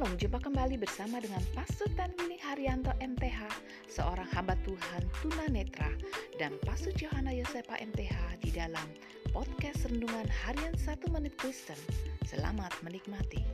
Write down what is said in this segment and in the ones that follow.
Shalom, jumpa kembali bersama dengan Pastor Tanwini Haryanto MTH, seorang hamba Tuhan tunanetra, dan Pastor Johanna Yosepa MTH di dalam podcast Rendungan Harian 1 Menit Kristen. Selamat menikmati.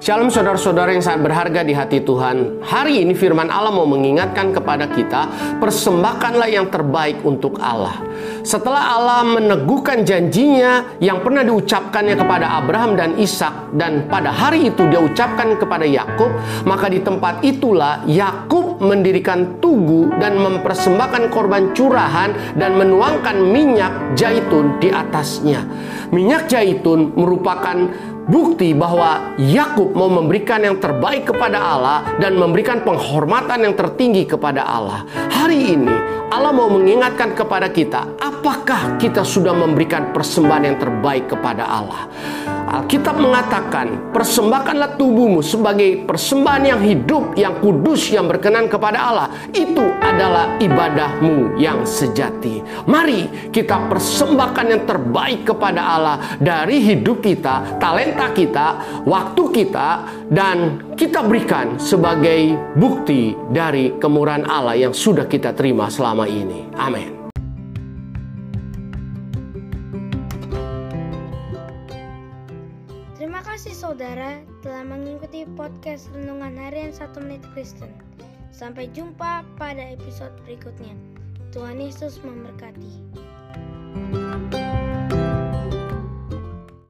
Shalom saudara-saudara yang sangat berharga di hati Tuhan. Hari ini firman Allah mau mengingatkan kepada kita, persembahkanlah yang terbaik untuk Allah. Setelah Allah meneguhkan janjinya yang pernah diucapkannya kepada Abraham dan Ishak dan pada hari itu dia ucapkan kepada Yakub, maka di tempat itulah Yakub mendirikan tugu dan mempersembahkan korban curahan dan menuangkan minyak zaitun di atasnya. Minyak zaitun merupakan bukti bahwa Yakub mau memberikan yang terbaik kepada Allah dan memberikan penghormatan yang tertinggi kepada Allah. Hari ini Allah mau mengingatkan kepada kita, apakah kita sudah memberikan persembahan yang terbaik kepada Allah? Alkitab mengatakan, persembahkanlah tubuhmu sebagai persembahan yang hidup, yang kudus, yang berkenan kepada Allah. Itu adalah ibadahmu yang sejati. Mari kita persembahkan yang terbaik kepada Allah dari hidup kita, talenta kita, waktu kita, dan kita berikan sebagai bukti dari kemurahan Allah yang sudah kita terima selama ini. Amin. Terima kasih saudara telah mengikuti podcast Renungan Harian 1 Menit Kristen. Sampai jumpa pada episode berikutnya. Tuhan Yesus memberkati.